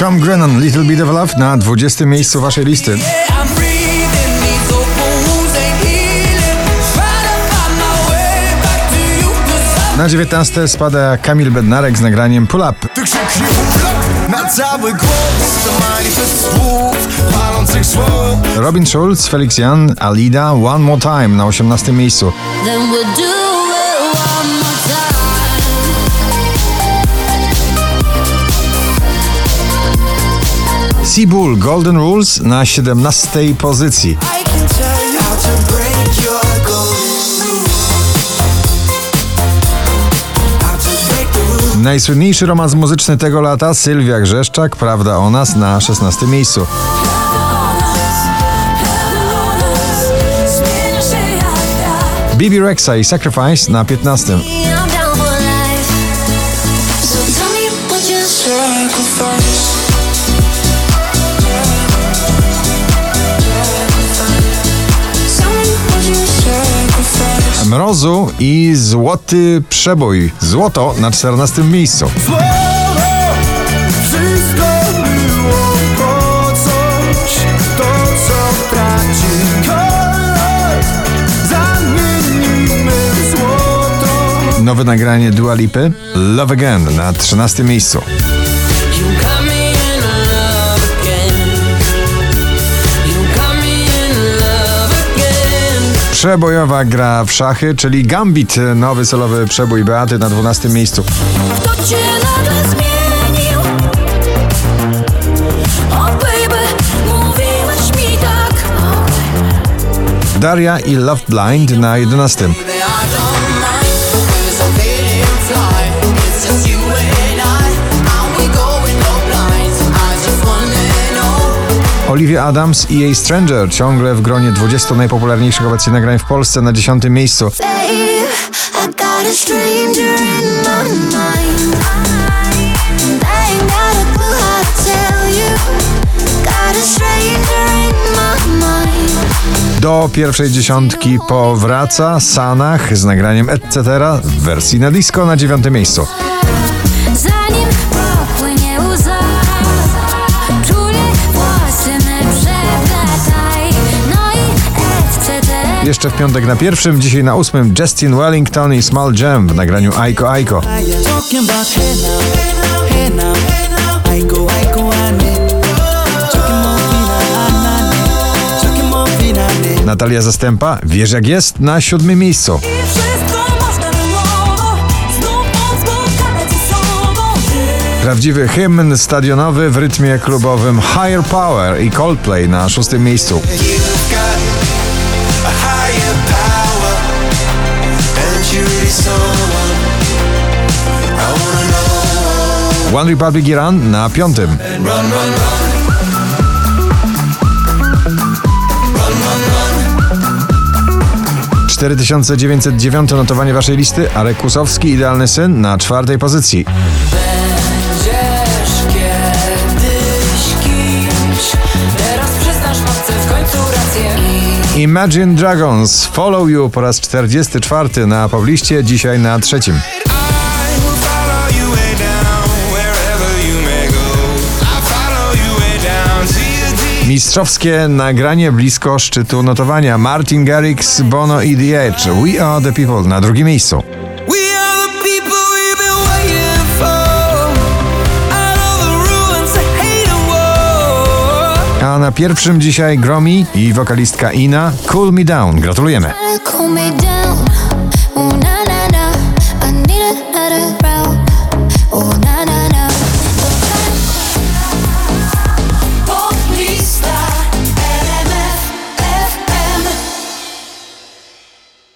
Tom Grennan, Little Bit of Love na 20. miejscu waszej listy. I Na 19 spada Kamil Bednarek z nagraniem Pull Up. Ty krzyknij ulak na cały głos To manifest słów, palących słów Robin Schulz, Felix Jan, Alida, One More Time na 18 miejscu. Seabull, Golden Rules na 17 pozycji. Najsłynniejszy romans muzyczny tego lata Sylwia Grzeszczak, Prawda o nas na 16 miejscu. Bibi Rexa i Sacrifice na 15. Mrozu i Złoty Przebój. Złoto na 14 miejscu. Złoto Wszystko było po coś To co traci kolor Zamienimy w złoto Nowe nagranie Dua Lipy Love Again na 13 miejscu. Przebojowa gra w szachy, czyli Gambit, nowy solowy przebój Beaty na 12 miejscu. Kto cię nagle zmienił? Oh baby, mówiłeś mi tak. Daria i Love Blind na 11. Olivia Adams i jej Stranger ciągle w gronie 20 najpopularniejszych obecnie nagrań w Polsce na 10 miejscu. Do pierwszej dziesiątki powraca Sanach z nagraniem Etc. w wersji na disco na 9 miejscu. Jeszcze w piątek na pierwszym, dzisiaj na ósmym Justin Wellington i Small Jam w nagraniu Aiko Aiko. Natalia Zastępa, Wiesz jak jest, na siódmym miejscu. Prawdziwy hymn stadionowy w rytmie klubowym Higher Power i Coldplay na szóstym miejscu. One Republic Iran na piątym. Run, run, run Run, run, run 4909 notowanie waszej listy, Arek Kusowski, Idealny Syn na czwartej pozycji. Imagine Dragons, Follow You po raz 44 na pobliście, dzisiaj na trzecim. Mistrzowskie nagranie blisko szczytu notowania. Martin Garrix, Bono i The Edge. We Are The People na drugim miejscu. A na pierwszym dzisiaj Gromi i wokalistka Ina Cool Me Down. Gratulujemy.